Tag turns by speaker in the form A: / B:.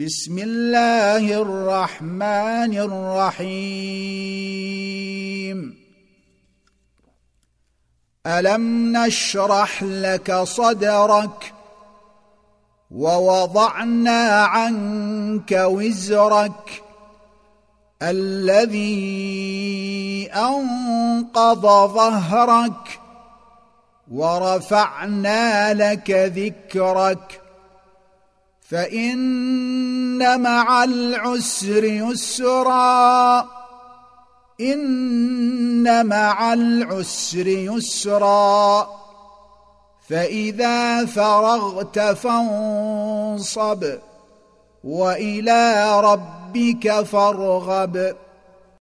A: بسم الله الرحمن الرحيم. ألم نشرح لك صدرك ووضعنا عنك وزرك الذي أنقض ظهرك ورفعنا لك ذكرك. فإن مع العسر يسرا. إن مع العسر يسرا. فإذا فرغت فانصب وإلى ربك فارغب.